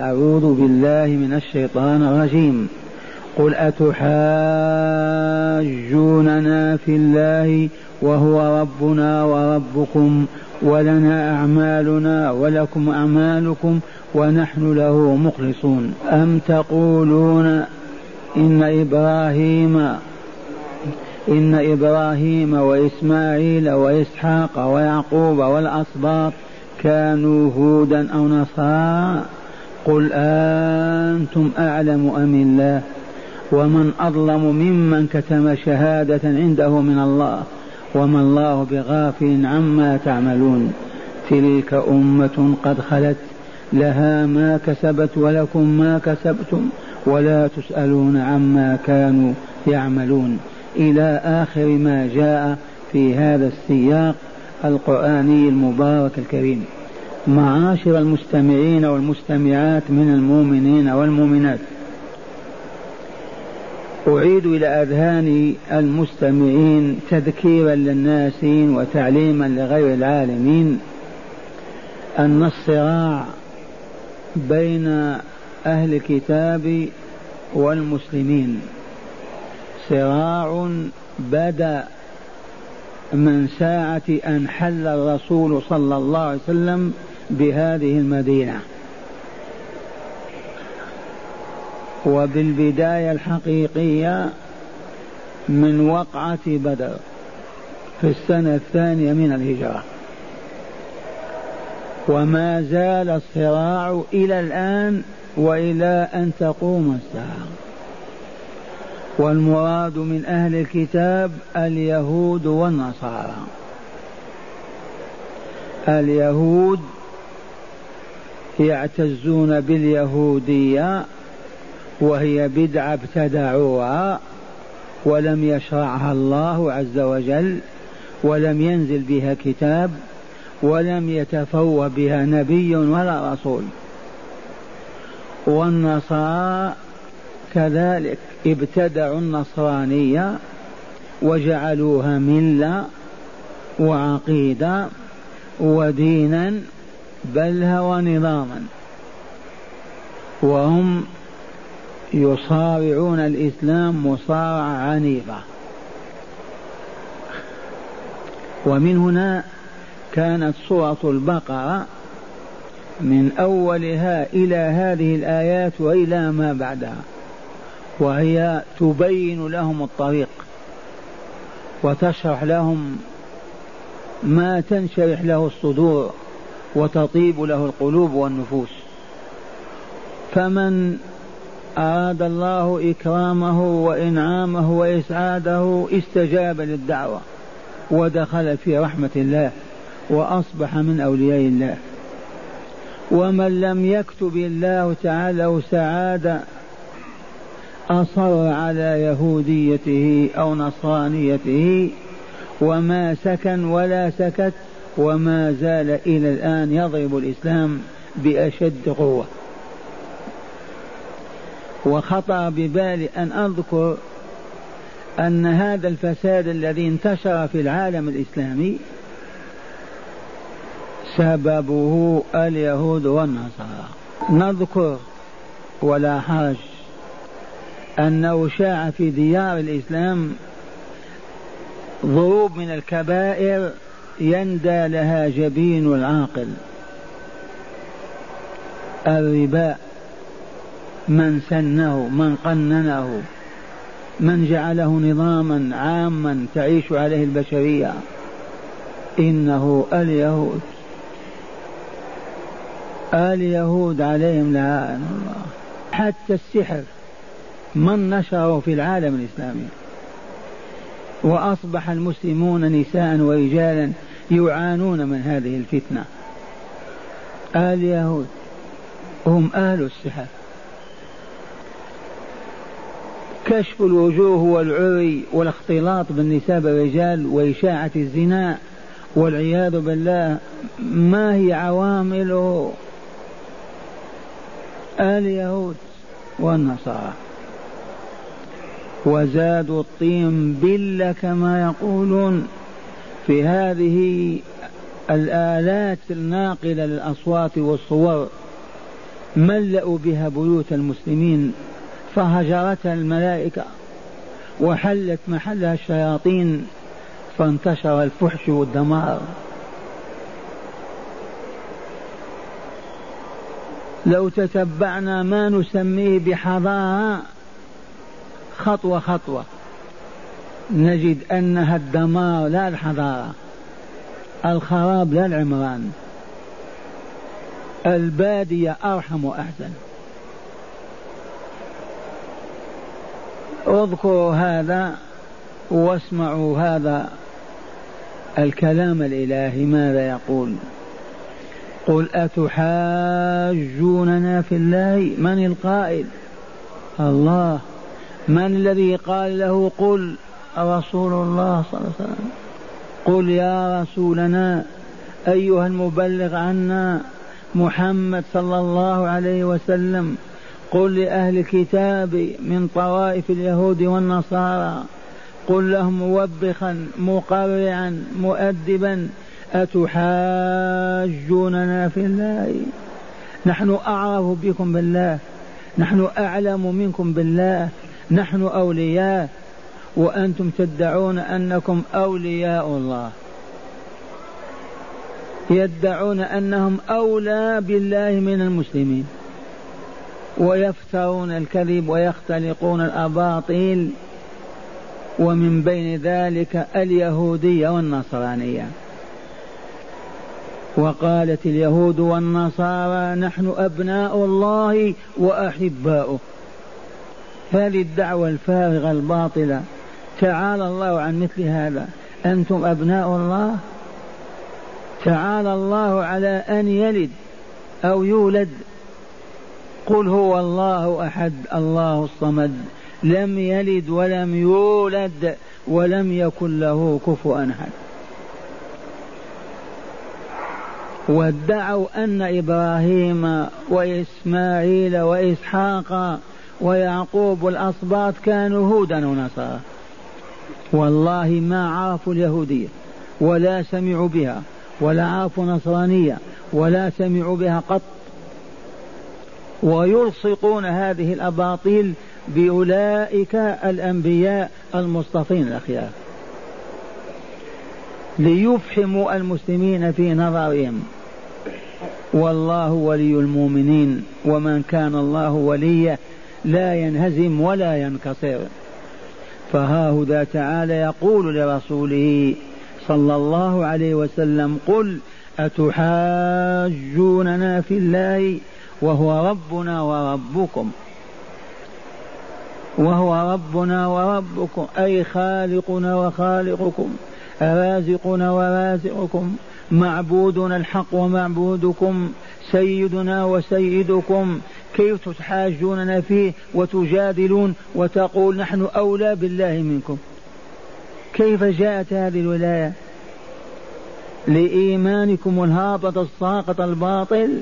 أعوذ بالله من الشيطان الرجيم. قل أتحاجوننا في الله وهو ربنا وربكم ولنا أعمالنا ولكم أعمالكم ونحن له مخلصون. أم تقولون إن إبراهيم إن إبراهيم وإسماعيل وإسحاق ويعقوب والأسباط كانوا هودا أو نصارى؟ قل أنتم أعلم أم الله ومن أظلم ممن كتم شهادة عنده من الله وما الله بغافل عما تعملون تلك أمة قد خلت لها ما كسبت ولكم ما كسبتم ولا تسألون عما كانوا يعملون إلى آخر ما جاء في هذا السياق القرآني المبارك الكريم معاشر المستمعين والمستمعات من المؤمنين والمؤمنات. أعيد إلى أذهان المستمعين تذكيرا للناسين وتعليما لغير العالمين أن الصراع بين أهل الكتاب والمسلمين. صراع بدأ من ساعة أن حل الرسول صلى الله عليه وسلم بهذه المدينة. وبالبداية الحقيقية من وقعة بدر في السنة الثانية من الهجرة. وما زال الصراع إلى الآن وإلى أن تقوم الساعة. والمراد من أهل الكتاب اليهود والنصارى. اليهود يعتزون باليهودية وهي بدعة ابتدعوها ولم يشرعها الله عز وجل ولم ينزل بها كتاب ولم يتفوه بها نبي ولا رسول. والنصارى كذلك ابتدعوا النصرانية وجعلوها ملة وعقيدة ودينا بل هو نظاما. وهم يصارعون الإسلام مصارعة عنيفة. ومن هنا كانت سورة البقرة من أولها إلى هذه الآيات وإلى ما بعدها. وهي تبين لهم الطريق وتشرح لهم ما تنشرح له الصدور. وتطيب له القلوب والنفوس. فمن أراد الله إكرامه وإنعامه وإسعاده استجاب للدعوة ودخل في رحمة الله وأصبح من أولياء الله. ومن لم يكتب الله تعالى سعادة أصر على يهوديته أو نصرانيته وما سكن ولا سكت وما زال إلى الآن يضرب الإسلام بأشد قوة. وخطر ببالي أن أذكر أن هذا الفساد الذي انتشر في العالم الإسلامي سببه اليهود والنصارى. نذكر ولا حرج أنه شاع في ديار الإسلام ضروب من الكبائر يندى لها جبين العاقل. الربا من سنه من قننه من جعله نظاما عاما تعيش عليه البشرية. إنه اليهود اليهود عليهم لعان الله. حتى السحر من نشره في العالم الإسلامي. وأصبح المسلمون نساء ورجالا يعانون من هذه الفتنة. اليهود هم أهل السحر. كشف الوجوه والعري والاختلاط بالنساء بالرجال وإشاعة الزنا والعياذ بالله ما هي عوامله؟ اليهود والنصارى. وزادوا الطين بلة كما يقولون. في هذه الآلات الناقلة للأصوات والصور ملأوا بها بيوت المسلمين فهجرتها الملائكة وحلت محلها الشياطين فانتشر الفحش والدمار. لو تتبعنا ما نسميه بحضارة خطوة خطوة. نجد أنها الدمار لا الحضارة الخراب لا العمران البادية أرحم وأحسن. اذكروا هذا واسمعوا هذا الكلام الإلهي ماذا يقول؟ قل أتحاجوننا في الله؟ من القائل؟ الله. من الذي قال له قل رسول الله صلى الله عليه وسلم. قل يا رسولنا أيها المبلغ عنا محمد صلى الله عليه وسلم قل لأهل الكتاب من طوائف اليهود والنصارى قل لهم موبخا مقرعا مؤدبا أتحاجوننا في الله؟ نحن أعرف بكم بالله نحن أعلم منكم بالله نحن أولياء وأنتم تدعون أنكم أولياء الله. يدعون أنهم أولى بالله من المسلمين. ويفترون الكذب ويختلقون الأباطيل. ومن بين ذلك اليهودية والنصرانية. وقالت اليهود والنصارى نحن أبناء الله وأحباؤه. هذه الدعوة الفارغة الباطلة. تعالى الله عن مثل هذا. أنتم أبناء الله؟ تعالى الله على أن يلد أو يولد. قل هو الله أحد الله الصمد. لم يلد ولم يولد ولم يكن له كفوا أحد. وادعوا أن إبراهيم وإسماعيل وإسحاق ويعقوب والأصباط كانوا هودا ونصارى. والله ما عرفوا اليهودية ولا سمعوا بها ولا عرفوا نصرانية ولا سمعوا بها قط. ويلصقون هذه الأباطيل بأولئك الأنبياء المصطفين الأخيار. ليفحموا المسلمين في نظرهم. والله ولي المؤمنين ومن كان الله وليه لا ينهزم ولا ينكسر. فها هدى تعالى يقول لرسوله صلى الله عليه وسلم قل أتحاجوننا في الله وهو ربنا وربكم وهو ربنا وربكم أي خالقنا وخالقكم رازقنا ورازقكم معبودنا الحق ومعبودكم سيدنا وسيدكم كيف تحاجوننا فيه وتجادلون وتقول نحن أولى بالله منكم؟ كيف جاءت هذه الولاية؟ لإيمانكم الهابط الساقط الباطل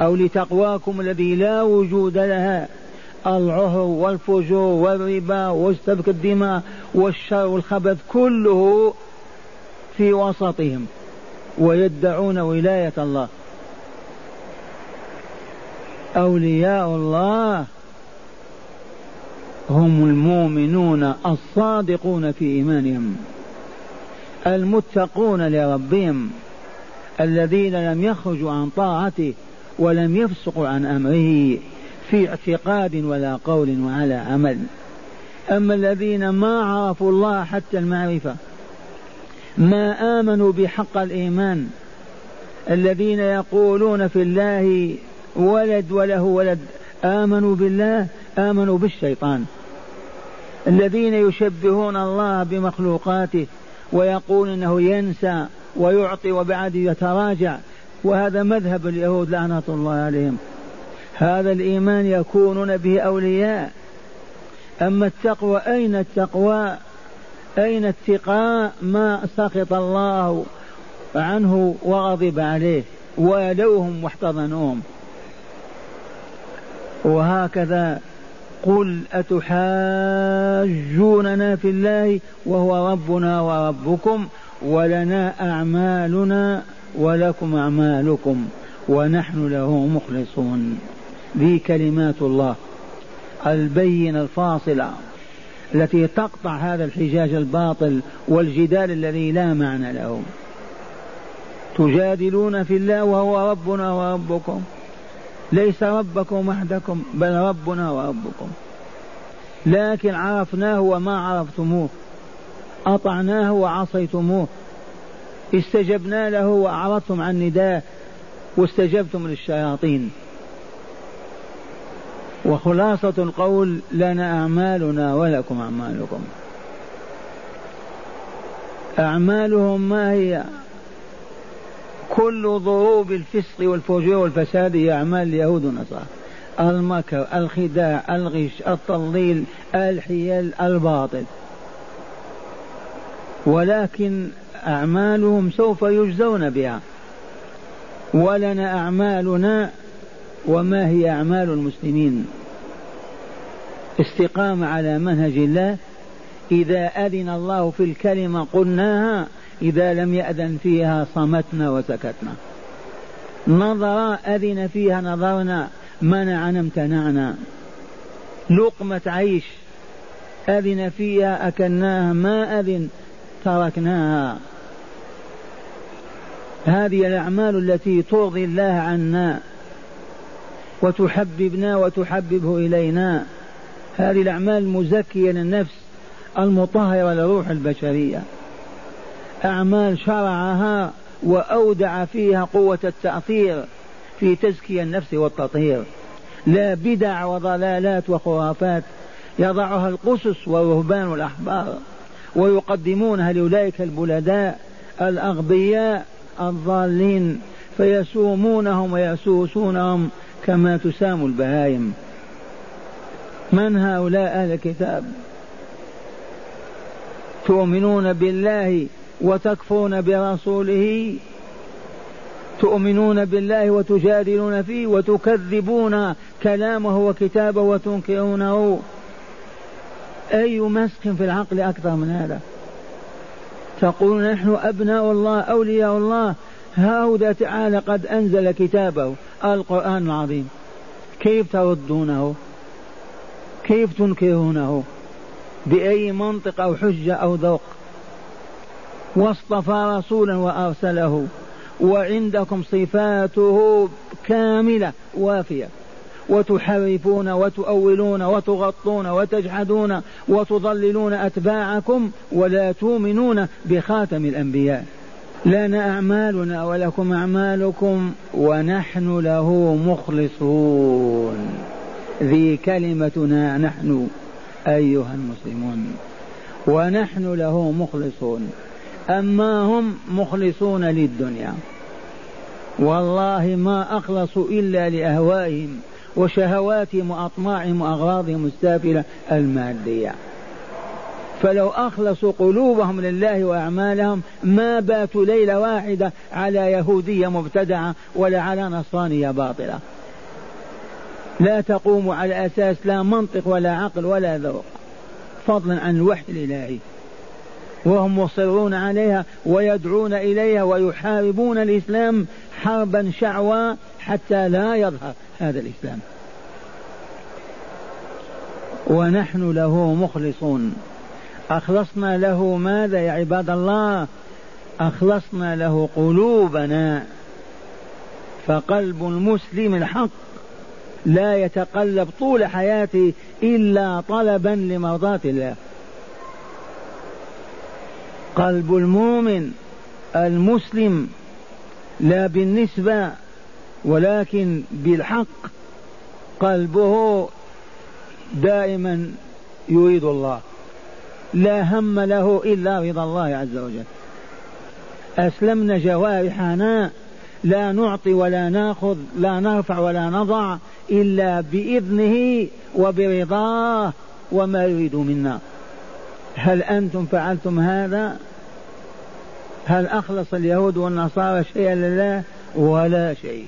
أو لتقواكم الذي لا وجود لها العهر والفجور والربا وسفك الدماء والشر والخبث كله في وسطهم ويدعون ولاية الله. أولياء الله. هم المؤمنون الصادقون في إيمانهم. المتقون لربهم. الذين لم يخرجوا عن طاعته ولم يفسقوا عن أمره في اعتقاد ولا قول وعلى عمل. أما الذين ما عرفوا الله حتى المعرفة ما آمنوا بحق الإيمان الذين يقولون في الله ولد وله ولد. آمنوا بالله آمنوا بالشيطان. الذين يشبهون الله بمخلوقاته ويقول إنه ينسى ويعطي وبعد يتراجع. وهذا مذهب اليهود لعنة الله عليهم. هذا الإيمان يكونون به أولياء. أما التقوى أين التقوى؟ أين اتقاء ما سخط الله عنه وغضب عليه؟ والوهم واحتضنوهم. وهكذا قل أتحاجوننا في الله وهو ربنا وربكم ولنا أعمالنا ولكم أعمالكم ونحن له مخلصون. ذي كلمات الله البينة الفاصلة التي تقطع هذا الحجاج الباطل والجدال الذي لا معنى له. تجادلون في الله وهو ربنا وربكم ليس ربكم وحدكم بل ربنا وربكم. لكن عرفناه وما عرفتموه. أطعناه وعصيتموه. استجبنا له وأعرضتم عن نداه. واستجبتم للشياطين. وخلاصة القول لنا أعمالنا ولكم أعمالكم. أعمالهم ما هي؟ كل ضروب الفسق والفجور والفساد هي أعمال اليهود والنصارى. المكر الخداع الغش التضليل الحيل الباطل. ولكن أعمالهم سوف يجزون بها. ولنا أعمالنا وما هي أعمال المسلمين. استقامة على منهج الله. إذا أذن الله في الكلمة قلناها إذا لم يأذن فيها صمتنا وسكتنا. نظر أذن فيها نظرنا منعنا امتنعنا. لقمة عيش أذن فيها أكلناها ما أذن تركناها. هذه الأعمال التي ترضي الله عنا وتحببنا وتحببه إلينا. هذه الأعمال المزكية للنفس المطهرة للروح البشرية. أعمال شرعها وأودع فيها قوة التأثير في تزكية النفس والتطهير. لا بدع وضلالات وخرافات. يضعها القسس والرهبان والأحبار ويقدمونها لأولئك البلداء الأغبياء الضالين. فيسومونهم ويسوسونهم كما تسام البهائم. من هؤلاء أهل الكتاب؟ تؤمنون بالله وتكفرون برسوله تؤمنون بالله وتجادلون فيه وتكذبون كلامه وكتابه وتنكرونه. أي مسخ في العقل أكثر من هذا؟ تقول نحن أبناء الله أولياء الله. هؤلاء تعالى قد أنزل كتابه القرآن العظيم. كيف تردونه؟ كيف تنكرونه؟ بأي منطق أو حجة أو ذوق؟ واصطفى رسولا وأرسله وعندكم صفاته كاملة وافية. وتحرفون وتؤولون وتغطون وتجحدون وتضللون أتباعكم ولا تؤمنون بخاتم الأنبياء. لنا أعمالنا ولكم أعمالكم ونحن له مخلصون. ذي كلمتنا نحن أيها المسلمون ونحن له مخلصون. أما هم مخلصون للدنيا. والله ما أخلصوا إلا لأهوائهم وشهواتهم وأطماعهم وأغراضهم السافلة المادية. فلو أخلصوا قلوبهم لله وأعمالهم ما باتوا ليلة واحدة على يهودية مبتدعة ولا على نصرانية باطلة. لا تقوم على أساس لا منطق ولا عقل ولا ذوق. فضلا عن الوحي الإلهي. وهم مصرون عليها ويدعون إليها ويحاربون الإسلام حربا شعوى حتى لا يظهر هذا الإسلام. ونحن له مخلصون. أخلصنا له ماذا يا عباد الله؟ أخلصنا له قلوبنا. فقلب المسلم الحق لا يتقلب طول حياته إلا طلبا لمرضاة الله. قلب المؤمن المسلم لا بالنسبة ولكن بالحق قلبه دائما يريد الله. لا هم له إلا رضا الله عز وجل. أسلمنا جوارحنا لا نعطي ولا نأخذ لا نرفع ولا نضع إلا بإذنه وبرضاه وما يريد منا. هل أنتم فعلتم هذا؟ هل أخلص اليهود والنصارى شيئا لله ولا شيء.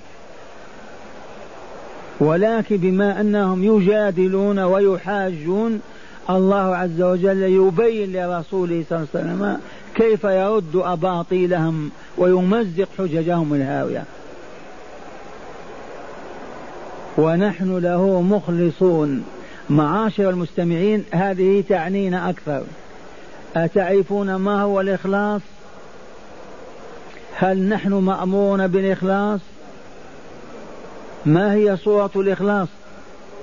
ولكن بما أنهم يجادلون ويحاجون الله عز وجل يبين لرسوله صلى الله عليه وسلم كيف يرد أباطيلهم ويمزق حججهم الهاوية. ونحن له مخلصون. معاشر المستمعين هذه تعنينا أكثر. أتعرفون ما هو الإخلاص؟ هل نحن مأمورون بالإخلاص؟ ما هي صورة الإخلاص؟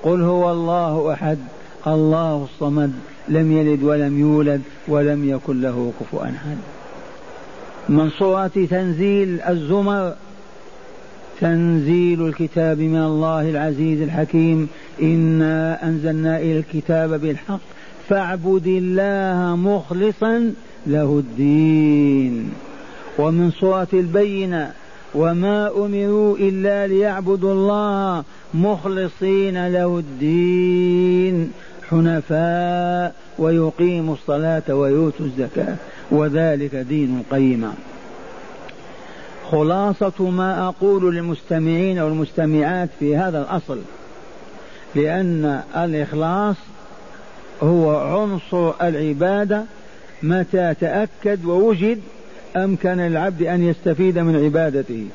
قل هو الله أحد الله الصمد لم يلد ولم يولد ولم يكن له كفوا أحد. من صورة تنزيل الزمر؟ تنزيل الكتاب من الله العزيز الحكيم. إنا أنزلنا إلى الكتاب بالحق. فاعبد الله مخلصا له الدين. ومن سورة البينة وما أمروا إلا ليعبدوا الله مخلصين له الدين حنفاء ويقيموا الصلاة ويؤتوا الزكاة وذلك دين قيما خلاصة ما أقول للمستمعين والمستمعات في هذا الأصل لأن الإخلاص هو عنصر العبادة متى تأكد ووجد أمكن العبد أن يستفيد من عبادته.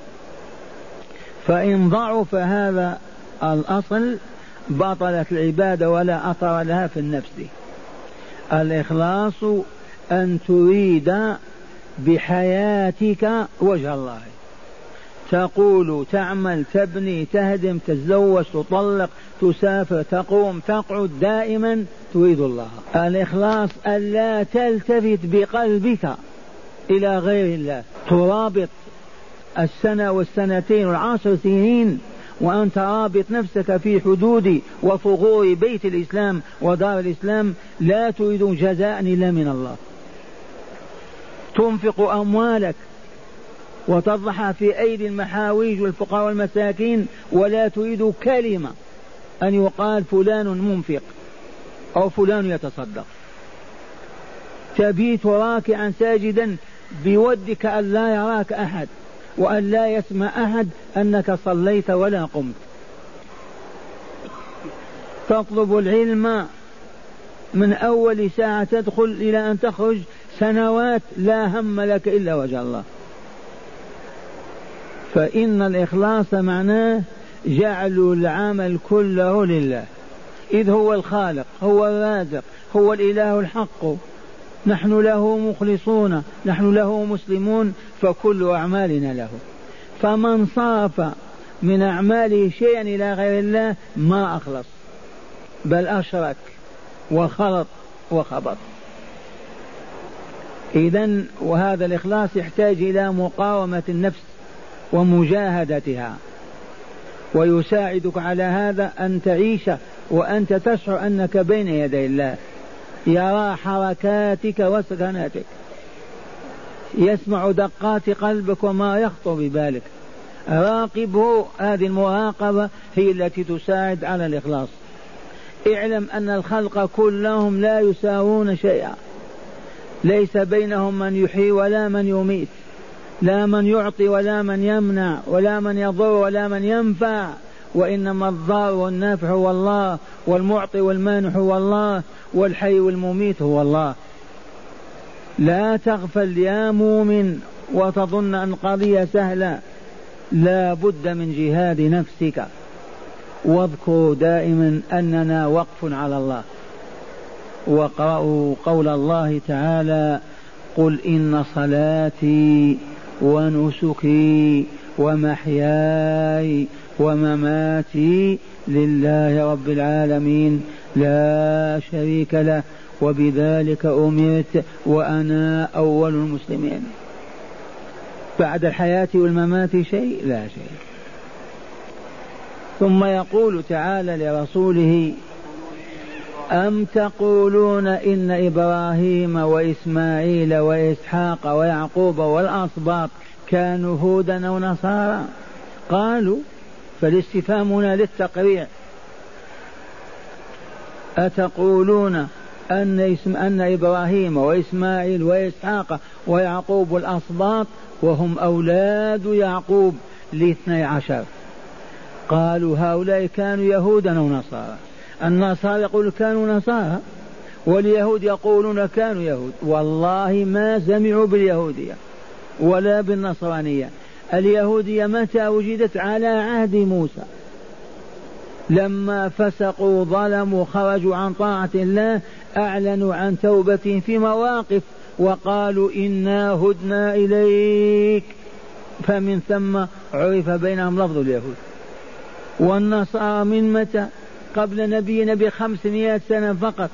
فإن ضعف هذا الأصل بطلت العبادة ولا أثر لها في النفس. الإخلاص أن تريد بحياتك وجه الله. تقول تعمل تبني تهدم تتزوج تطلق تسافر تقوم تقعد دائما تريد الله. الإخلاص ألا تلتفت بقلبك. إلى غير الله. ترابط السنة والسنتين والعشر سنين وأنت رابط نفسك في حدود وفغور بيت الإسلام ودار الإسلام لا تريد جزاء إلا من الله. تنفق أموالك وتضعها في أيدي المحاويج والفقراء والمساكين ولا تريد كلمة أن يقال فلان منفق أو فلان يتصدق. تبيت راكعا ساجدا بودك أن لا يراك أحد وأن لا يسمع أحد أنك صليت ولا قمت. تطلب العلم من أول ساعة تدخل إلى أن تخرج سنوات لا هم لك إلا وجه الله. فإن الإخلاص معناه جعل العمل كله لله. إذ هو الخالق هو الرازق هو الإله الحق. نحن له مخلصون نحن له مسلمون فكل أعمالنا له. فمن صرف من أعماله شيئا إلى غير الله ما أخلص. بل أشرك وخلط وخبط. إذا وهذا الإخلاص يحتاج إلى مقاومة النفس ومجاهدتها. ويساعدك على هذا أن تعيش وأنت تشعر أنك بين يدي الله. يرى حركاتك وسكناتك. يسمع دقات قلبك وما يخطر ببالك. راقبه هذه المراقبة هي التي تساعد على الإخلاص. اعلم أن الخلق كلهم لا يساوون شيئا. ليس بينهم من يحيي ولا من يميت. لا من يعطي ولا من يمنع ولا من يضر ولا من ينفع. وإنما الضار والنافع هو الله والمعطي والمانح هو الله والحي والمميت هو الله. لا تغفل يا مؤمن وتظن أن قضية سهلة. لا بد من جهاد نفسك. واذكروا دائما أننا وقف على الله. واقرأوا قول الله تعالى قل إن صلاتي ونسكي ومحياي ومماتي لله رب العالمين لا شريك له وبذلك أمرت وأنا أول المسلمين. بعد الحياة والممات شيء؟ لا شيء. ثم يقول تعالى لرسوله أم تقولون إن إبراهيم وإسماعيل وإسحاق ويعقوب والأسباط كانوا هودا أو نصارى؟ قالوا فالاستفهام هنا للتقريع. أتقولون أن اسم أن إبراهيم وإسماعيل وإسحاق ويعقوب الأسباط وهم أولاد يعقوب لاثني عشر. قالوا هؤلاء كانوا يهودا أو نصارى. النصارى يقول كانوا نصارى واليهود يقولون كانوا يهود. والله ما سمعوا باليهودية ولا بالنصرانية. اليهودية متى وجدت على عهد موسى؟ لما فسقوا ظلموا خرجوا عن طاعة الله أعلنوا عن توبة في مواقف وقالوا إنا هدنا إليك. فمن ثم عرف بينهم لفظ اليهود. والنصارى من متى؟ قبل نبينا بخمسمائة سنة فقط.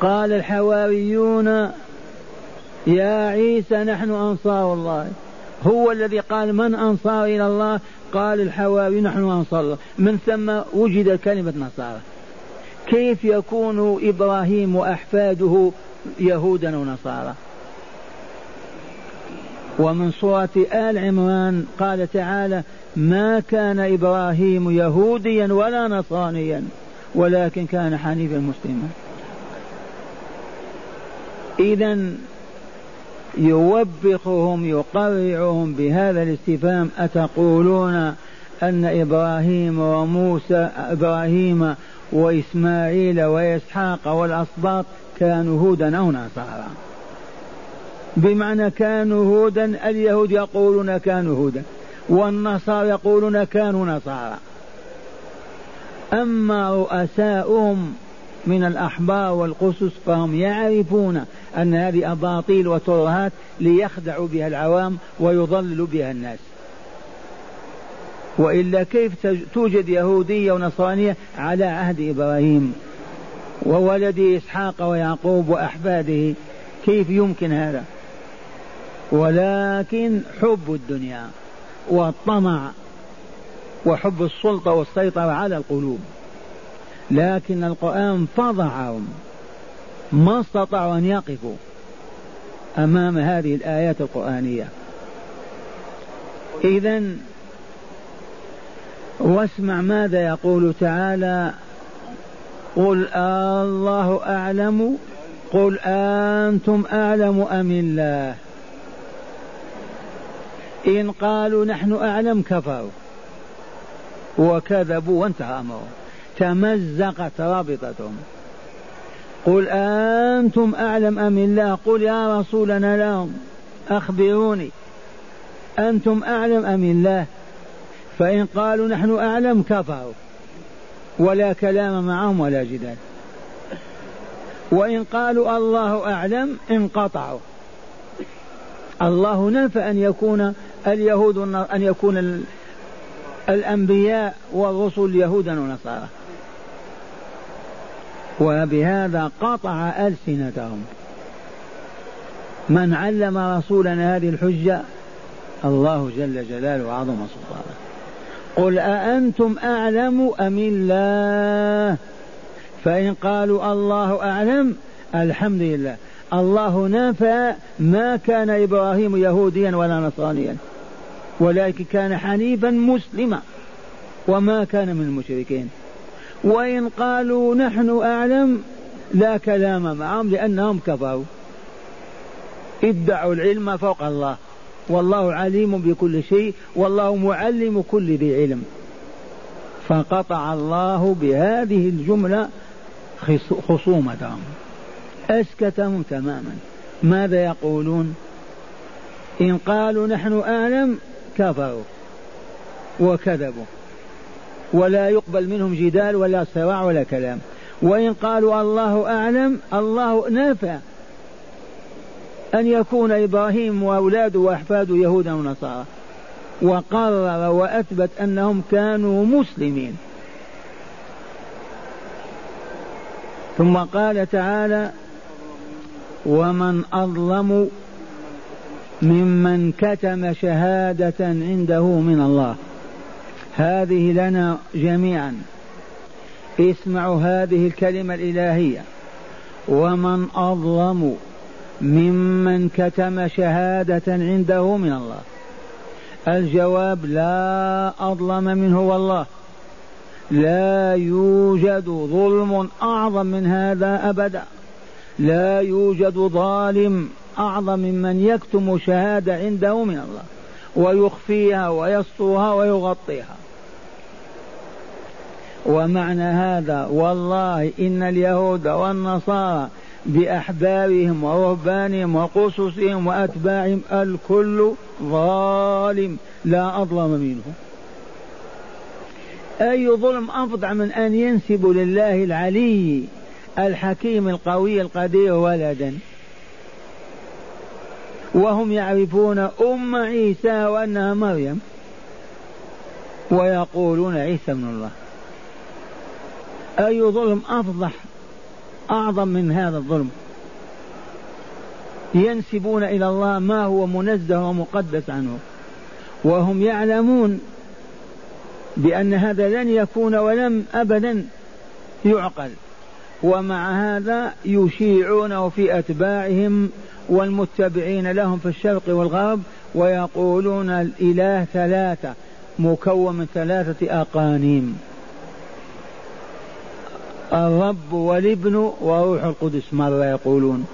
قال الحواريون يا عيسى نحن أنصار الله. هو الذي قال من أنصار إلى الله؟ قال الحواري نحن أنصار الله. من ثم وجد كلمة نصارى. كيف يكون إبراهيم وأحفاده يهودا ونصارى؟ ومن سورة آل عمران قال تعالى ما كان إبراهيم يهوديا ولا نصرانيا ولكن كان حنيفا مسلما. إذا يوبخهم يقرعهم بهذا الاستفهام. أتقولون أن إبراهيم وموسى إبراهيم وإسماعيل وإسحاق والأسباط كانوا هودا أو نصارى؟ بمعنى كانوا هودا اليهود يقولون كانوا هودا والنصارى يقولون كانوا نصارى. أما رؤساؤهم من الأحبار والقسس فهم يعرفون أن هذه أباطيل وترهات ليخدعوا بها العوام ويضللوا بها الناس. وإلا كيف توجد يهودية ونصرانية على عهد إبراهيم وولده إسحاق ويعقوب وأحفاده؟ كيف يمكن هذا؟ ولكن حب الدنيا والطمع وحب السلطة والسيطرة على القلوب. لكن القرآن فضحهم ما استطاعوا أن يقفوا أمام هذه الآيات القرآنية. إذا واسمع ماذا يقول تعالى قل الله أعلم؟ قل أنتم أعلم أم الله؟ إن قالوا نحن أعلم كفروا. وكذبوا وانتهى أمرهم. تمزقت رابطتهم قل أنتم أعلم أم الله؟ قل يا رسولنا لهم أخبروني. أنتم أعلم أم الله؟ فإن قالوا نحن أعلم كفروا ولا كلام معهم ولا جدال. وإن قالوا الله أعلم انقطعوا. الله نفى أن يكون اليهود أن يكون الأنبياء والرسل يهودا ونصارى وبهذا قطع ألسنتهم. من علم رسولنا هذه الحجة الله جل جلاله وعظم سلطانه. قل أأنتم أعلم أم الله؟ فإن قالوا الله أعلم الحمد لله. الله نفى ما كان إبراهيم يهوديا ولا نصرانيا. ولكن كان حنيفا مسلما. وما كان من المشركين. وإن قالوا نحن أعلم لا كلام معهم لأنهم كفروا. ادعوا العلم فوق الله. والله عليم بكل شيء والله معلم كل ذي علم. فقطع الله بهذه الجملة خصومتهم. أسكتهم تماما. ماذا يقولون؟ إن قالوا نحن أعلم كفروا. وكذبوا. ولا يقبل منهم جدال ولا صراع ولا كلام. وإن قالوا الله أعلم الله نافع أن يكون إبراهيم وأولاده وأحفاده يهودا ونصارى وقرر وأثبت أنهم كانوا مسلمين. ثم قال تعالى ومن أظلم ممن كتم شهادة عنده من الله. هذه لنا جميعا. اسمعوا هذه الكلمة الإلهية. ومن أظلم ممن كتم شهادة عنده من الله. الجواب لا أظلم منه والله. لا يوجد ظلم أعظم من هذا أبدا. لا يوجد ظالم أعظم ممن يكتم شهادة عنده من الله. ويخفيها ويسطوها ويغطيها. ومعنى هذا والله إن اليهود والنصارى بأحبارهم ورهبانهم وقصصهم وأتباعهم الكل ظالم لا أظلم منه أي ظلم أفظع من أن ينسب لله العلي الحكيم القوي القدير ولدا؟ وهم يعرفون أم عيسى وأنها مريم ويقولون عيسى ابن الله. أي ظلم أفضح أعظم من هذا الظلم؟ ينسبون إلى الله ما هو منزه ومقدس عنه. وهم يعلمون بأن هذا لن يكون ولم أبدا يعقل. ومع هذا يشيعونه في أتباعهم والمتبعين لهم في الشرق والغرب ويقولون الإله ثلاثة مكون من ثلاثة أقانيم. الرب والابن وروح القدس مرة يقولون؟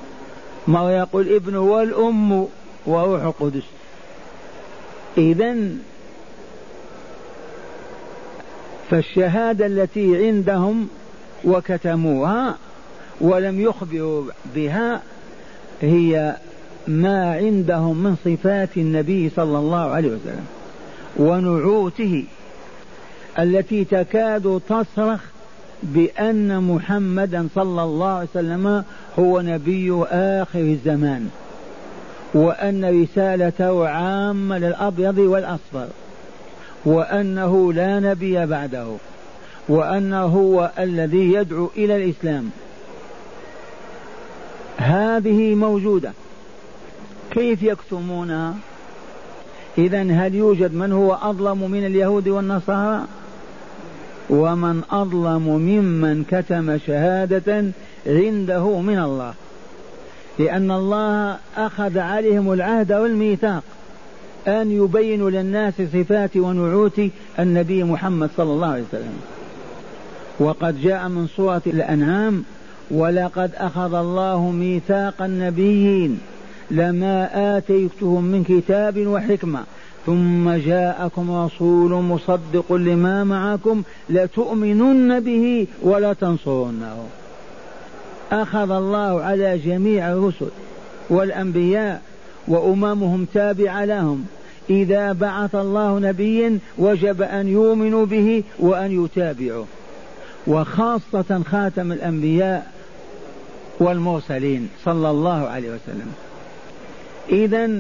مرة يقول ابن والأم وروح القدس؟ إذا فالشهادة التي عندهم وكتموها ولم يخبروا بها هي ما عندهم من صفات النبي صلى الله عليه وسلم ونعوته التي تكاد تصرخ بأن محمدا صلى الله عليه وسلم هو نبي آخر الزمان وأن رسالته عامة للأبيض والأصفر وأنه لا نبي بعده. وأنه هو الذي يدعو إلى الإسلام. هذه موجودة. كيف يكتمونها؟ إذا هل يوجد من هو أظلم من اليهود والنصارى؟ ومن أظلم ممن كتم شهادة عنده من الله. لأن الله أخذ عليهم العهد والميثاق أن يبينوا للناس صفات ونعوت النبي محمد صلى الله عليه وسلم. وقد جاء من سورة الأنعام ولقد أخذ الله ميثاق النبيين لما آتيتهم من كتاب وحكمة ثم جاءكم رسول مصدق لما معكم لتؤمنن به ولا تنصرنه أخذ الله على جميع الرسل والأنبياء وأممهم تابعة لهم إذا بعث الله نبيا وجب أن يؤمنوا به وأن يتابعوا وخاصة خاتم الأنبياء والمرسلين صلى الله عليه وسلم. إذا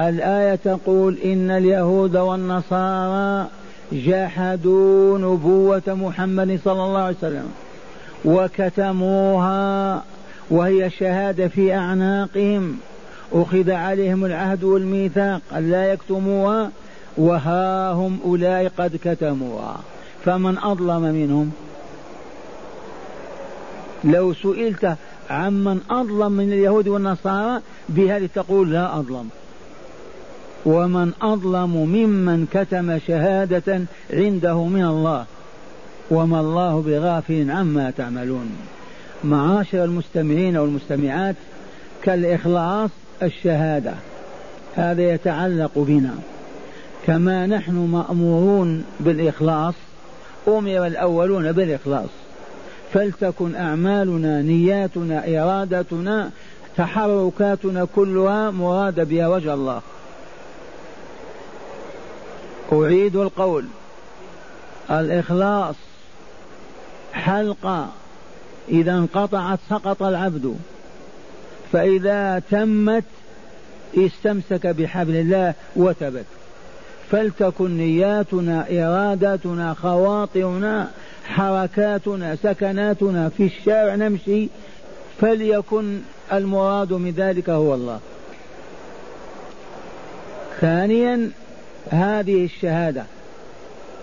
الآية تقول إن اليهود والنصارى جحدوا نبوة محمد صلى الله عليه وسلم وكتموها وهي شهادة في أعناقهم. أخذ عليهم العهد والميثاق أن لا يكتموها وها هم أولئك قد كتموها. فمن أظلم منهم. لو سئلت عمن أظلم من اليهود والنصارى بهذه تقول لا أظلم. ومن أظلم ممن كتم شهادة عنده من الله. وما الله بغافل عما تعملون. معاشر المستمعين والمستمعات كالإخلاص الشهادة. هذا يتعلق بنا. كما نحن مأمورون بالإخلاص أمر الأولون بالإخلاص. فلتكن أعمالنا نياتنا إرادتنا تحركاتنا كلها مراد بها وجه الله. أعيد القول. الإخلاص حلقة. إذا انقطعت سقط العبد. فإذا تمت استمسك بحبل الله وثبت فلتكن نياتنا إراداتنا خواطرنا حركاتنا سكناتنا في الشارع نمشي فليكن المراد من ذلك هو الله. ثانيا هذه الشهادة.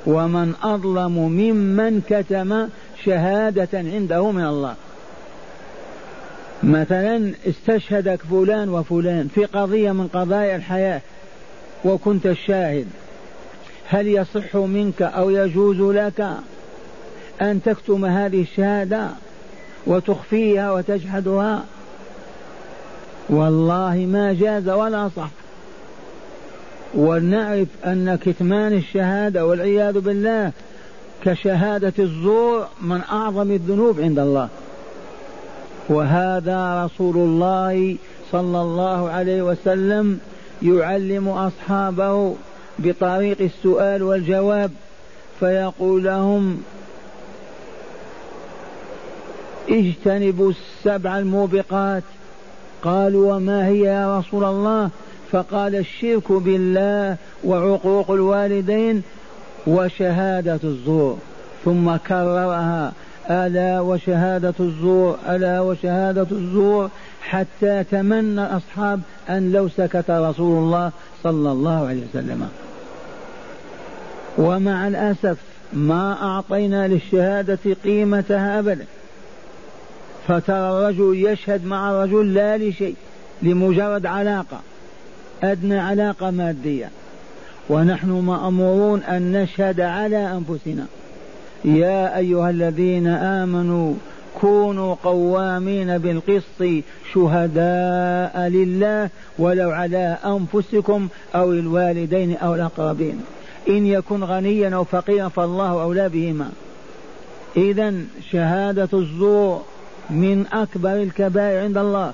ومن أظلم ممن كتم شهادة عنده من الله. مثلا استشهدك فلان وفلان في قضية من قضايا الحياة. وكنت الشاهد. هل يصح منك أو يجوز لك أن تكتم هذه الشهادة وتخفيها وتجحدها؟ والله ما جاز ولا صح. ونعرف أن كتمان الشهادة والعياذ بالله كشهادة الزور من أعظم الذنوب عند الله. وهذا رسول الله صلى الله عليه وسلم يعلم أصحابه بطريق السؤال والجواب فيقول لهم اجتنبوا السبع الموبقات. قالوا وما هي يا رسول الله؟ فقال الشرك بالله وعقوق الوالدين وشهادة الزور. ثم كررها ألا وشهادة الزور ألا وشهادة الزور حتى تمنى أصحاب أن لو سكت رسول الله صلى الله عليه وسلم. ومع الأسف ما أعطينا للشهادة قيمتها أبدا. فترى الرجل يشهد مع الرجل لا لشيء لمجرد علاقة أدنى علاقة مادية. ونحن مأمورون أن نشهد على أنفسنا. يا أيها الذين آمنوا كونوا قوامين بالقسط شهداء لله ولو على أنفسكم أو الوالدين أو الأقربين. إن يكن غنيا أو فقيرا فالله أولى بهما. إذا شهادة الزور من أكبر الكبائر عند الله.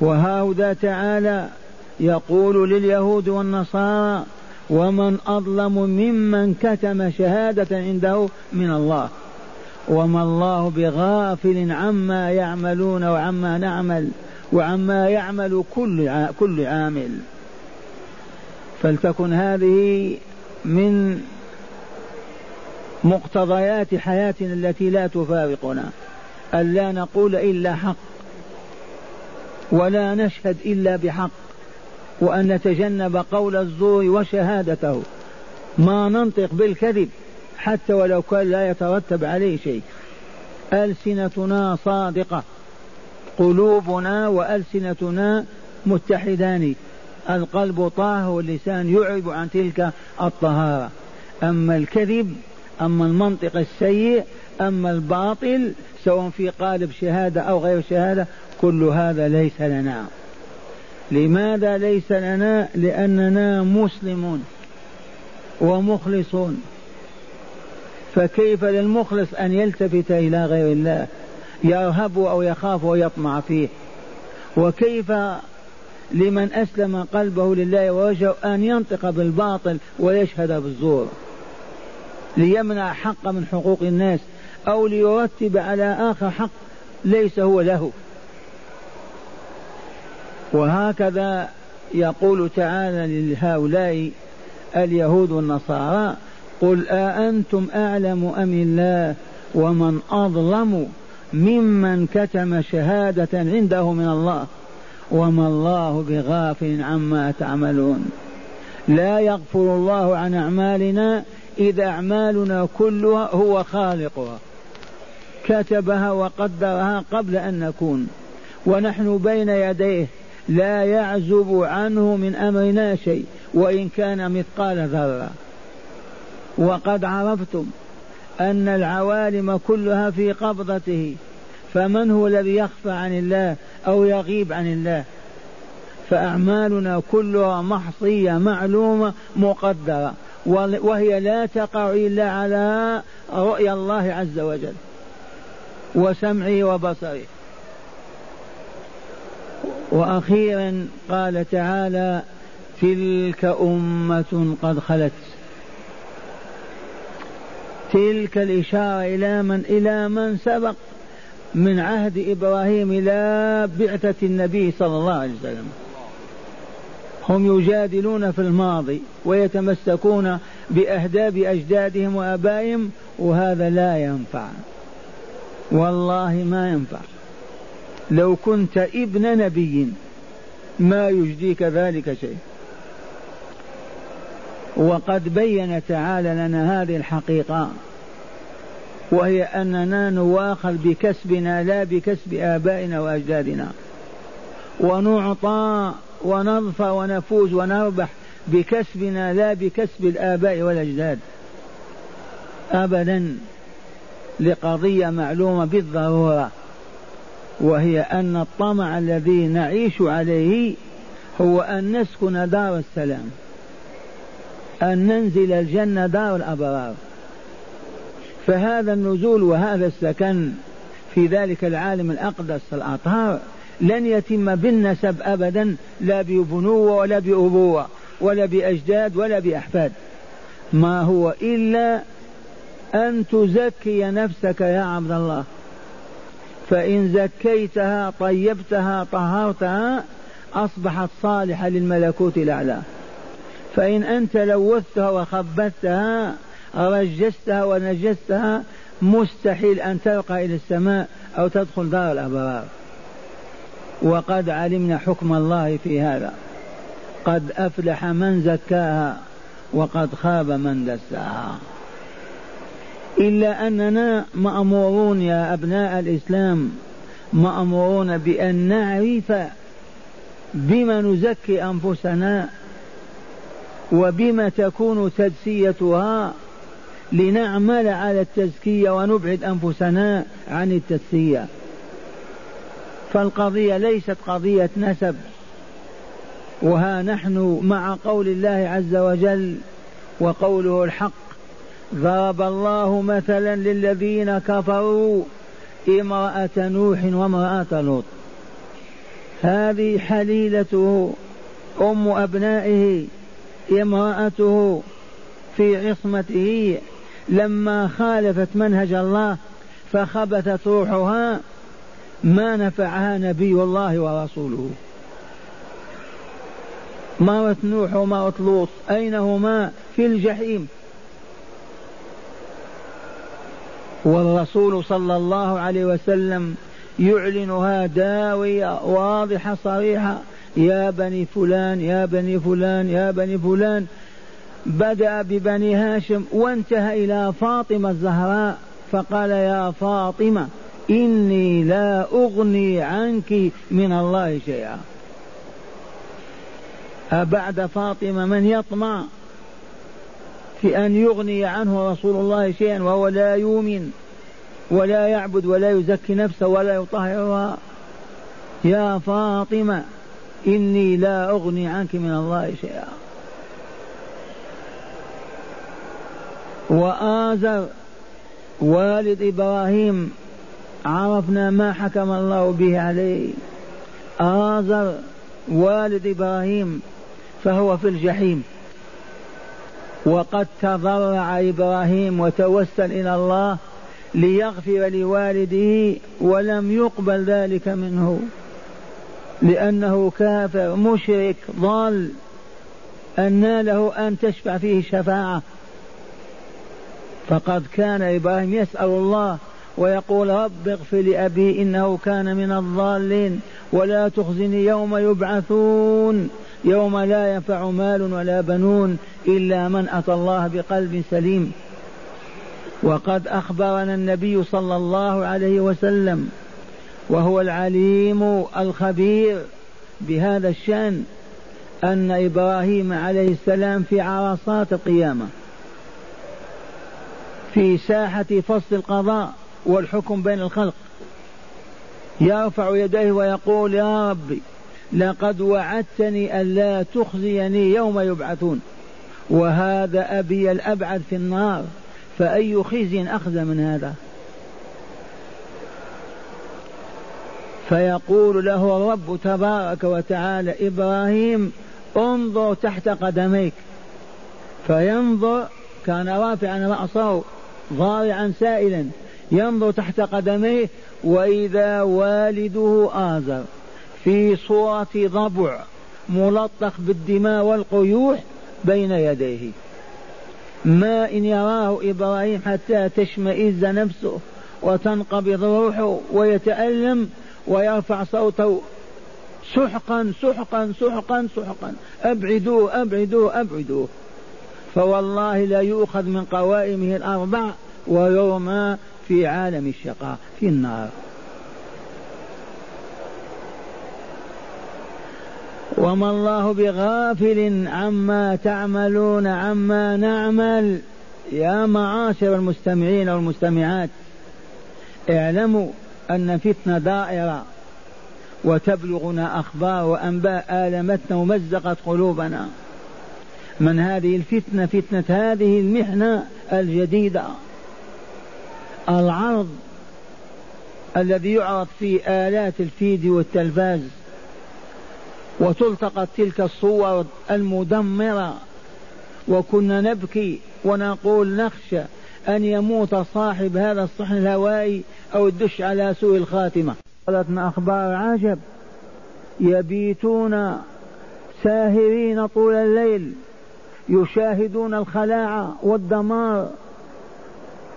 وهاهدا تعالى يقول لليهود والنصارى ومن أظلم ممن كتم شهادة عنده من الله. وما الله بغافل عما يعملون وعما نعمل وعما يعمل كل كل عامل. فلتكن هذه من مقتضيات حياتنا التي لا تفارقنا. ألا نقول إلا حق ولا نشهد إلا بحق وأن نتجنب قول الزور وشهادته. ما ننطق بالكذب. حتى ولو كان لا يترتب عليه شيء. ألسنتنا صادقة. قلوبنا وألسنتنا متحدان. القلب طاهر واللسان يعرب عن تلك الطهارة. أما الكذب أما المنطق السيء أما الباطل سواء في قالب شهادة أو غير شهادة كل هذا ليس لنا. لماذا ليس لنا؟ لأننا مسلمون ومخلصون. فكيف للمخلص أن يلتفت إلى غير الله؟ يرهب أو يخاف ويطمع فيه. وكيف لمن أسلم قلبه لله ووجهه أن ينطق بالباطل ويشهد بالزور؟ ليمنع حق من حقوق الناس أو ليرتب على آخر حق ليس هو له. وهكذا يقول تعالى لهؤلاء اليهود والنصارى قل أأنتم أعلم أم الله ومن أظلم ممن كتم شهادة عنده من الله وما الله بغافل عما تعملون. لا يغفر الله عن أعمالنا إذا أعمالنا كلها هو خالقها. كتبها وقدرها قبل أن نكون. ونحن بين يديه لا يعزب عنه من أمرنا شيء وإن كان مثقال ذرة. وقد عرفتم أن العوالم كلها في قبضته فمن هو الذي يخفى عن الله أو يغيب عن الله؟ فأعمالنا كلها محصية معلومة مقدرة وهي لا تقع إلا على رؤيا الله عز وجل وسمعه وبصره. وأخيرا قال تعالى تلك أمة قد خلت تلك الإشارة إلى من إلى من سبق من عهد إبراهيم إلى بعثة النبي صلى الله عليه وسلم. هم يجادلون في الماضي ويتمسكون بأهداب أجدادهم وآبائهم وهذا لا ينفع. والله ما ينفع. لو كنت ابن نبي ما يجديك ذلك شيء. وقد بين تعالى لنا هذه الحقيقة وهي أننا نواخذ بكسبنا لا بكسب آبائنا وأجدادنا. ونعطى ونظفر ونفوز ونربح بكسبنا لا بكسب الآباء والأجداد. أبدا لقضية معلومة بالضرورة وهي أن الطمع الذي نعيش عليه هو أن نسكن دار السلام. أن ننزل الجنة دار الأبرار. فهذا النزول وهذا السكن في ذلك العالم الأقدس الأطهار لن يتم بالنسب أبدا لا ببنوة ولا بأبوة ولا بأجداد ولا بأحفاد. ما هو إلا أن تزكي نفسك يا عبد الله. فإن زكيتها طيبتها طهرتها أصبحت صالحة للملكوت الأعلى. فإن أنت لوثتها وخبثتها رجستها ونجستها مستحيل أن ترقى إلى السماء أو تدخل دار الأبرار. وقد علمنا حكم الله في هذا. قد أفلح من زكاها وقد خاب من دساها. إلا أننا مأمورون يا أبناء الإسلام مأمورون بأن نعرف بما نزكي أنفسنا وبما تكون تجسيتها لنعمل على التزكية ونبعد أنفسنا عن التزكية. فالقضية ليست قضية نسب وها نحن مع قول الله عز وجل وقوله الحق ضرب الله مثلا للذين كفروا امرأة نوح وامرأة لوط هذه حليلته أم أبنائه امرأته في عصمته لما خالفت منهج الله فخبثت روحها ما نفعها نبي الله ورسوله. مرت نوح ومرت لوط أين هما في الجحيم؟ والرسول صلى الله عليه وسلم يعلنها داوية واضحة صريحة يا بني فلان يا بني فلان يا بني فلان. بدأ ببني هاشم وانتهى إلى فاطمة الزهراء فقال يا فاطمة إني لا أغني عنك من الله شيئا. أبعد فاطمة من يطمع في أن يغني عنه رسول الله شيئا وهو لا يؤمن ولا يعبد ولا يزكي نفسه ولا يطهرها. يا فاطمة إني لا أغني عنك من الله شيئا. وآزر والد إبراهيم عرفنا ما حكم الله به عليه. آزر والد إبراهيم فهو في الجحيم. وقد تضرع إبراهيم وتوسل إلى الله ليغفر لوالده ولم يقبل ذلك منه. لأنه كافر مشرك ضال أن له أن تشفع فيه شفاعة. فقد كان إبراهيم يسأل الله ويقول رب اغفر لأبي إنه كان من الضالين ولا تخزني يوم يبعثون يوم لا ينفع مال ولا بنون إلا من أتى الله بقلب سليم. وقد أخبرنا النبي صلى الله عليه وسلم وهو العليم الخبير بهذا الشأن أن إبراهيم عليه السلام في عرصات القيامة في ساحة فصل القضاء والحكم بين الخلق يرفع يديه ويقول يا ربي لقد وعدتني ألا تخزيني يوم يبعثون وهذا أبي الأبعد في النار فأي خزي أخذ من هذا؟ فيقول له الرب تبارك وتعالى إبراهيم انظر تحت قدميك. فينظر كان رافعا رأسه ضارعا سائلا ينظر تحت قدميه وإذا والده آزر في صورة ضبع ملطخ بالدماء والقيوح بين يديه. ما إن يراه إبراهيم حتى تشمئز نفسه وتنقبض روحه ويتألم ويرفع صوته سحقا سحقا سحقا سحقا. أبعدوه أبعدوه أبعدوه فوالله لا يؤخذ من قوائمه الأربع ويرمى في عالم الشقاء في النار. وما الله بغافل عما تعملون عما نعمل. يا معاشر المستمعين والمستمعات اعلموا أن فتنة دائرة وتبلغنا أخبار وأنباء آلمتنا ومزقت قلوبنا. من هذه الفتنة فتنة هذه المحنة الجديدة. العرض الذي يعرض في آلات الفيديو والتلفاز وتلتقط تلك الصور المدمرة. وكنا نبكي ونقول نخشى أن يموت صاحب هذا الصحن الهوائي أو الدش على سوء الخاتمة. قالتنا أخبار عجب. يبيتون ساهرين طول الليل. يشاهدون الخلاعة والدمار.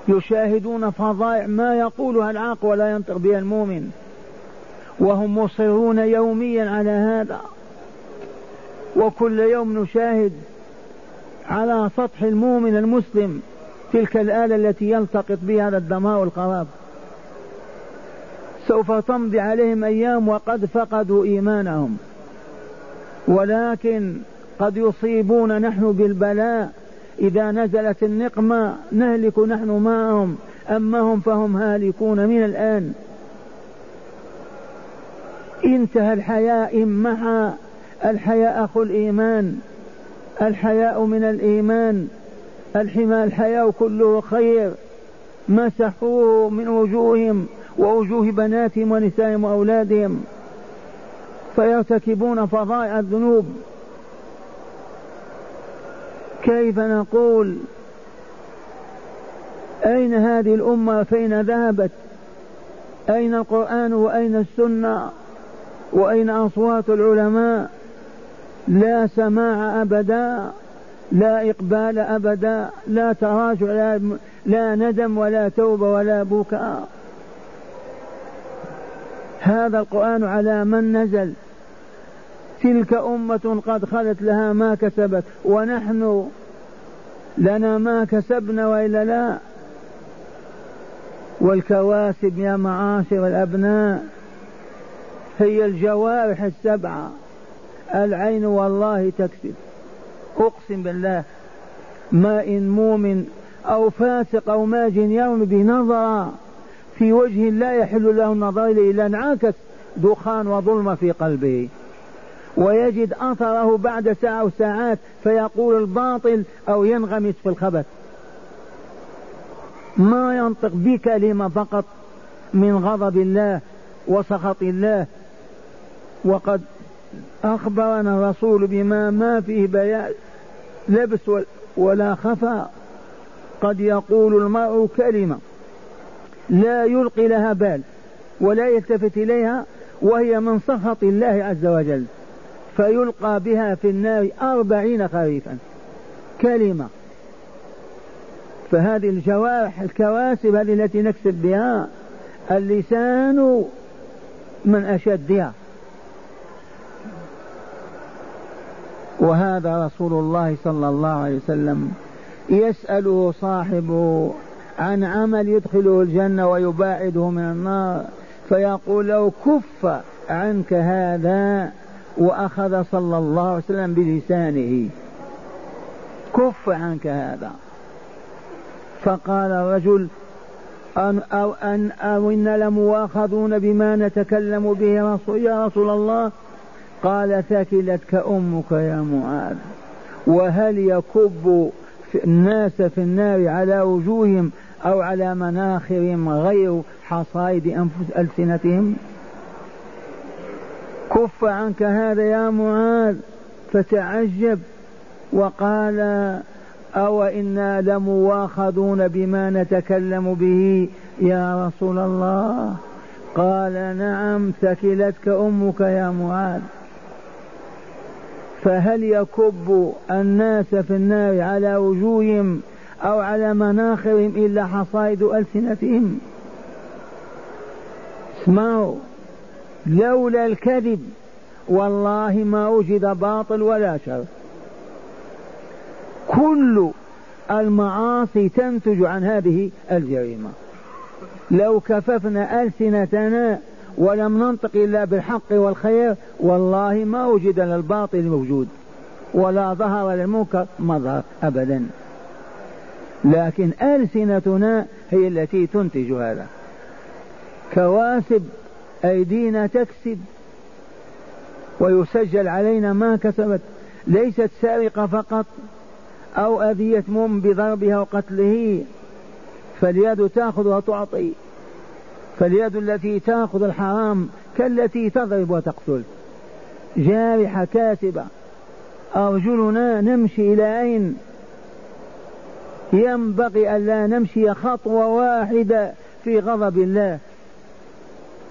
يشاهدون فظائع ما يقولها العاق ولا ينطق بها المؤمن. وهم مصرون يوميا على هذا. وكل يوم نشاهد على سطح المؤمن المسلم. تلك الآلة التي يلتقط بها هذا الدمار والخراب. سوف تمضي عليهم أيام وقد فقدوا إيمانهم. ولكن قد يصيبون نحن بالبلاء. إذا نزلت النقمة نهلك نحن معهم. أما هم فهم هالكون من الآن. انتهى الحياء مع الحياء أخو الإيمان. الحياء من الإيمان. الحمى الحياء كله خير. مسحوه من وجوههم ووجوه بناتهم ونسائهم وأولادهم. فيرتكبون فظائع الذنوب. كيف نقول؟ أين هذه الأمة؟ فين ذهبت؟ أين القرآن وأين السنة؟ وأين أصوات العلماء؟ لا سماع أبدا. لا إقبال أبدا لا تراجع لا, لا ندم ولا توبة ولا بكاء هذا القرآن على من نزل. تلك أمة قد خلت لها ما كسبت ونحن لنا ما كسبنا وإلا لا. والكواسب يا معاشر الأبناء هي الجوارح السبعة. العين والله تكسب. أقسم بالله ما إن مؤمن أو فاسق أو ماج يوم بنظرة في وجه لا يحل له النظر إليه إلا انعكس دخان وظلمة في قلبه. ويجد أثره بعد ساعة أو ساعات فيقول الباطل أو ينغمس في الخبث. ما ينطق بكلمة فقط من غضب الله وسخط الله وقد أخبرنا الرسول بما ما فيه بيان لبس ولا خفى. قد يقول المرء كلمة لا يلقي لها بال ولا يلتفت إليها وهي من سخط الله عز وجل. فيلقى بها في النار أربعين خريفا. كلمة. فهذه الجوارح الكواسب هذه التي نكسب بها اللسان من أشدها. وهذا رسول الله صلى الله عليه وسلم يسأله صاحبه عن عمل يدخله الجنة ويباعده من النار فيقول له كف عنك هذا وأخذ صلى الله عليه وسلم بلسانه. كف عنك هذا. فقال الرجل أن أو أن أو إن لمواخذون بما نتكلم به يا رسول الله قال ثكلتك أمك يا معاذ وهل يكب الناس في النار على وجوههم أو على مناخرهم غير حصائد أنفس ألسنتهم؟ كف عنك هذا يا معاذ فتعجب وقال أو إنا لمواخذون بما نتكلم به يا رسول الله؟ قال نعم ثكلتك أمك يا معاذ. فهل يكب الناس في النار على وجوههم أو على مناخرهم إلا حصائد ألسنتهم؟ اسمعوا لولا الكذب والله ما وجد باطل ولا شر. كل المعاصي تنتج عن هذه الجريمة. لو كففنا ألسنتنا ولم ننطق إلا بالحق والخير والله ما وجد للباطل موجود ولا ظهر للمنكر مظهر أبدا. لكن ألسنتنا هي التي تنتج هذا. كواسب أيدينا تكسب ويسجل علينا ما كسبت. ليست سارقة فقط أو أذية مم بضربها وقتله فاليد تأخذ وتعطي. فاليد التي تأخذ الحرام كالتي تضرب وتقتل. جارحة كاسبة أرجلنا نمشي إلى أين؟ ينبغي أن لا نمشي خطوة واحدة في غضب الله.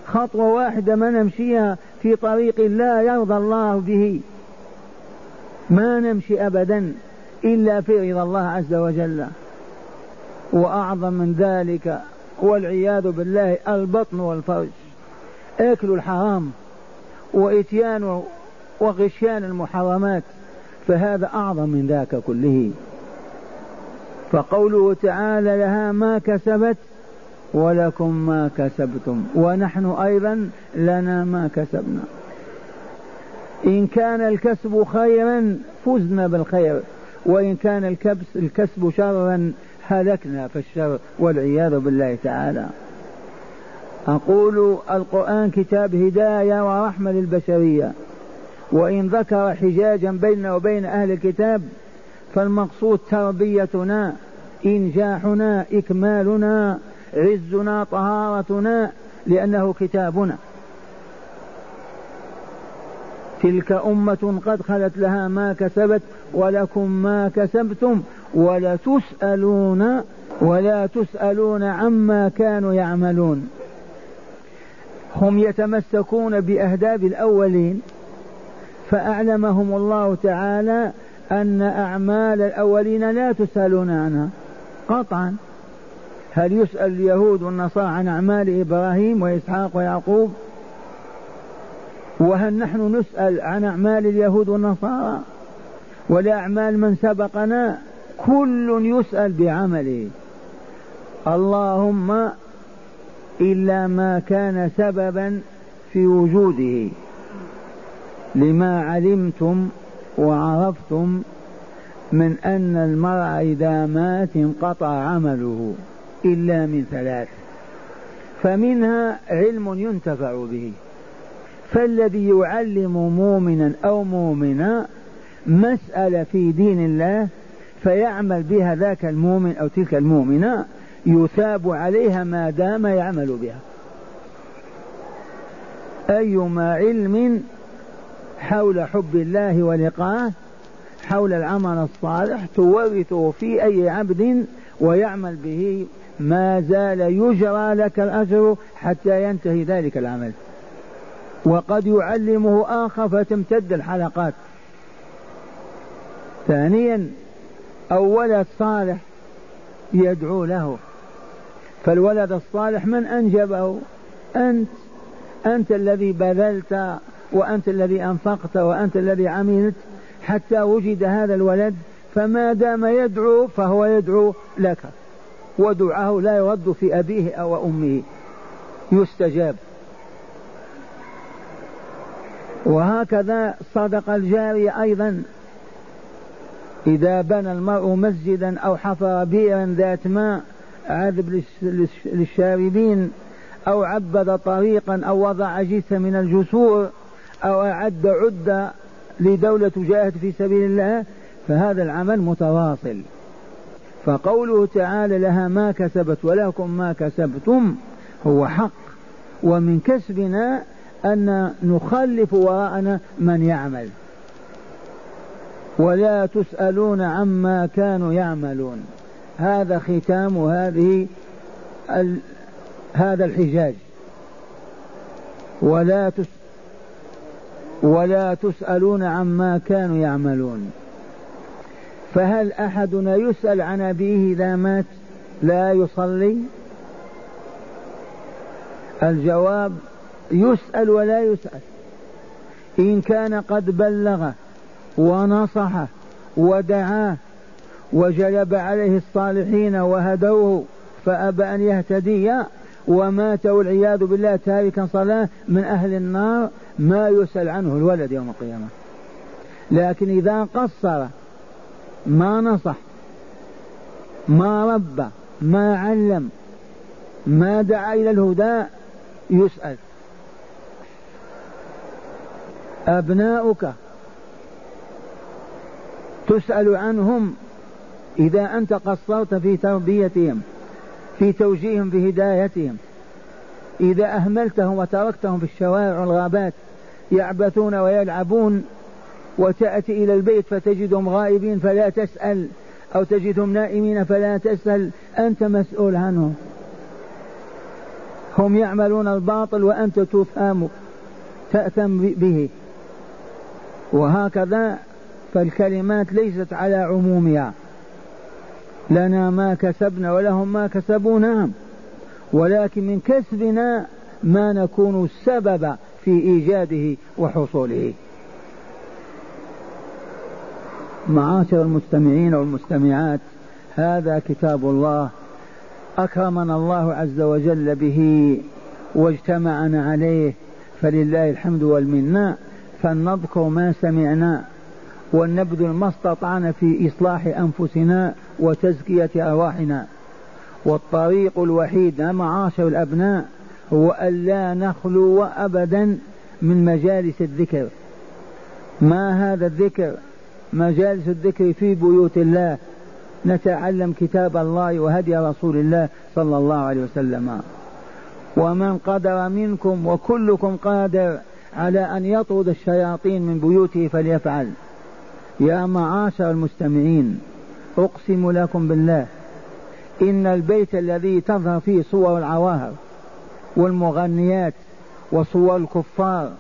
خطوة واحدة ما نمشيها في طريق لا يرضى الله به. ما نمشي أبدا إلا في رضا الله عز وجل. وأعظم من ذلك والعياذ بالله البطن والفرج أكل الحرام وإتيان وغشيان المحرمات فهذا أعظم من ذاك كله. فقوله تعالى لها ما كسبت ولكم ما كسبتم ونحن أيضا لنا ما كسبنا. إن كان الكسب خيرا فزنا بالخير وإن كان الكسب شرا هلكنا في الشر والعياذ بالله تعالى. أقول القرآن كتاب هداية ورحمة للبشرية. وإن ذكر حجاجا بيننا وبين أهل الكتاب فالمقصود تربيتنا إنجاحنا إكمالنا عزنا طهارتنا لأنه كتابنا. تلك أمة قد خلت لها ما كسبت ولكم ما كسبتم. ولا تسألون ولا تسألون عما كانوا يعملون. هم يتمسكون بأهداب الأولين فأعلمهم الله تعالى أن أعمال الأولين لا تسألون عنها قطعا. هل يسأل اليهود والنصارى عن أعمال إبراهيم وإسحاق ويعقوب؟ وهل نحن نسأل عن أعمال اليهود والنصارى؟ ولا أعمال من سبقنا؟ كل يسأل بعمله. اللهم إلا ما كان سببا في وجوده. لما علمتم وعرفتم من أن المرء إذا مات انقطع عمله إلا من ثلاث. فمنها علم ينتفع به. فالذي يعلم مؤمنا أو مؤمنا مسألة في دين الله فيعمل بها ذاك المؤمن أو تلك المؤمنة يثاب عليها ما دام يعمل بها. أيما علم حول حب الله ولقاه حول العمل الصالح تورثه في أي عبد ويعمل به ما زال يجرى لك الأجر حتى ينتهي ذلك العمل. وقد يعلمه آخر فتمتد الحلقات. ثانيا أو ولد صالح يدعو له. فالولد الصالح من أنجبه؟ أنت. أنت الذي بذلت وأنت الذي أنفقت وأنت الذي عملت حتى وجد هذا الولد فما دام يدعو فهو يدعو لك. ودعاه لا يرد في أبيه أو أمه. يستجاب. وهكذا صدق الجارية أيضا. إذا بنى المرء مسجدا أو حفر بئرا ذات ماء عذب للشاربين أو عبد طريقا أو وضع جثة من الجسور أو أعد عدة لدولة تجاهد في سبيل الله فهذا العمل متواصل. فقوله تعالى لها ما كسبت ولكم ما كسبتم هو حق. ومن كسبنا أن نخلف وراءنا من يعمل. ولا تسألون عما كانوا يعملون. هذا ختام هذه ال... هذا الحجاج. ولا تس... ولا تسألون عما كانوا يعملون. فهل أحدنا يسأل عن أبيه إذا مات؟ لا يصلي؟ الجواب يسأل ولا يسأل. إن كان قد بلغ ونصح ودعاه وجلب عليه الصالحين وهدوه فأبى أن يهتدي. ومات والعياذ بالله تاركا صلاة من أهل النار ما يسأل عنه الولد يوم القيامة. لكن إذا قصر ما نصح ما ربى ما علم ما دعا إلى الهدى يسأل. أبناؤك تسأل عنهم إذا أنت قصرت في تربيتهم في توجيههم في هدايتهم. إذا أهملتهم وتركتهم في الشوارع والغابات يعبثون ويلعبون وتأتي إلى البيت فتجدهم غائبين فلا تسأل أو تجدهم نائمين فلا تسأل أنت مسؤول عنهم. هم يعملون الباطل وأنت تفهم تأثم به. وهكذا فالكلمات ليست على عمومها. لنا ما كسبنا ولهم ما كسبوا نعم ولكن من كسبنا ما نكون السبب في إيجاده وحصوله. معاشر المستمعين والمستمعات هذا كتاب الله. أكرمنا الله عز وجل به واجتمعنا عليه. فلله الحمد والمنة. فلنذكر ما سمعنا. ولنبذل ما استطعنا في إصلاح أنفسنا وتزكية أرواحنا. والطريق الوحيد معاشر الأبناء هو ألا نخلو أبدا من مجالس الذكر. ما هذا الذكر؟ مجالس الذكر في بيوت الله. نتعلم كتاب الله وهدي رسول الله صلى الله عليه وسلم. ومن قدر منكم وكلكم قادر على أن يطرد الشياطين من بيوته فليفعل. يا معاشر المستمعين أقسم لكم بالله إن البيت الذي تظهر فيه صور العواهر والمغنيات وصور الكفار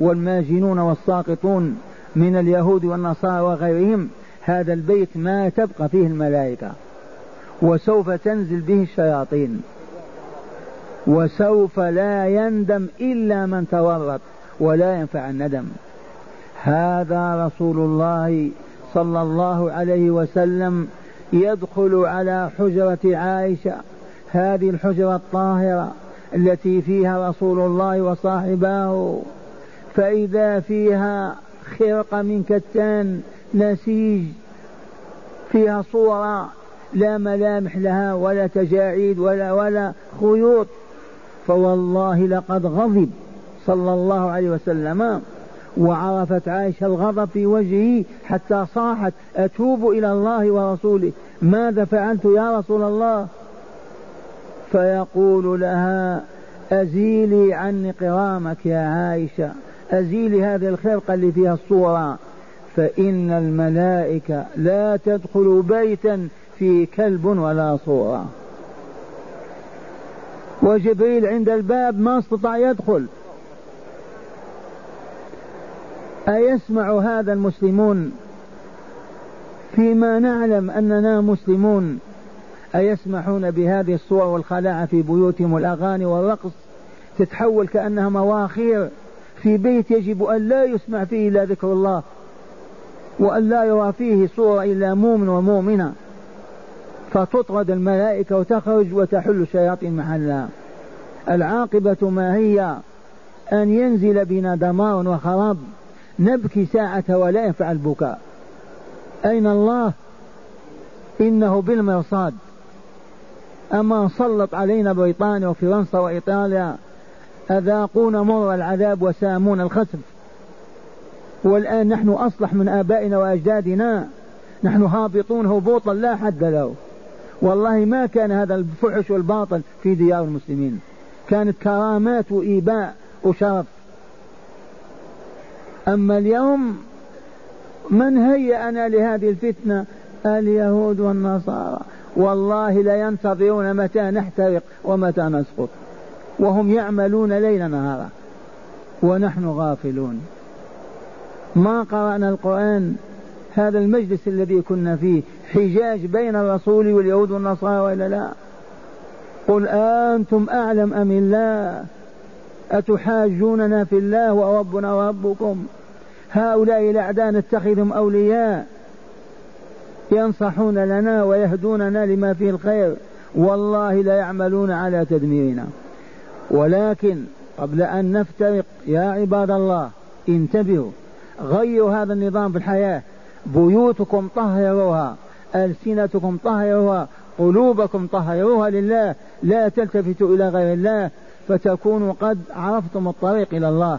والماجنون والساقطون من اليهود والنصارى وغيرهم هذا البيت ما تبقى فيه الملائكة وسوف تنزل به الشياطين وسوف لا يندم إلا من تورط ولا ينفع الندم. هذا رسول الله صلى الله عليه وسلم يدخل على حجرة عائشة هذه الحجرة الطاهرة التي فيها رسول الله وصاحباه. فإذا فيها خرقة من كتان نسيج فيها صورة لا ملامح لها ولا تجاعيد ولا ولا خيوط. فوالله لقد غضب صلى الله عليه وسلم. وعرفت عائشة الغضب في وجهه حتى صاحت أتوب إلى الله ورسوله. ماذا فعلت يا رسول الله؟ فيقول لها أزيلي عني قرامك يا عائشة أزيلي هذه الخرقة اللي فيها الصورة. فإن الملائكة لا تدخل بيتا في كلب ولا صورة. وجبريل عند الباب ما استطاع يدخل. أيسمع هذا المسلمون فيما نعلم أننا مسلمون أيسمحون بهذه الصور والخلاعة في بيوتهم والأغاني والرقص تتحول كأنها مواخير في بيت يجب أن لا يسمع فيه إلا ذكر الله وأن لا يرى فيه صورة إلا مؤمن ومؤمنة فتطرد الملائكة وتخرج وتحل الشياطين محلها العاقبة ما هي أن ينزل بنا دمار وخراب نبكي ساعة ولا ينفع البكاء. أين الله؟ إنه بالمرصاد. أما سلط علينا بريطانيا وفرنسا وإيطاليا أذاقونا مر العذاب وسامون الخسف والآن نحن أصلح من آبائنا وأجدادنا. نحن هابطون هبوطا لا حد له. والله ما كان هذا الفحش والباطل في ديار المسلمين. كانت كرامات وإيباء وشرف. أما اليوم من هيأنا لهذه الفتنة؟ اليهود والنصارى. والله لا ينتظرون متى نحترق ومتى نسقط. وهم يعملون ليل نهارا ونحن غافلون. ما قرأنا القرآن هذا المجلس الذي كنا فيه حجاج بين الرسول واليهود والنصارى وإلا لا؟ قل أنتم أعلم أم الله؟ أتحاجوننا في الله وربنا وربكم؟ هؤلاء الأعداء نتخذهم أولياء. ينصحون لنا ويهدوننا لما فيه الخير. والله لا يعملون على تدميرنا. ولكن قبل أن نفترق يا عباد الله انتبهوا. غيروا هذا النظام في الحياة. بيوتكم طهروها ألسنتكم طهروها قلوبكم طهروها لله. لا تلتفتوا إلى غير الله. فتكونوا قد عرفتم الطريق إلى الله.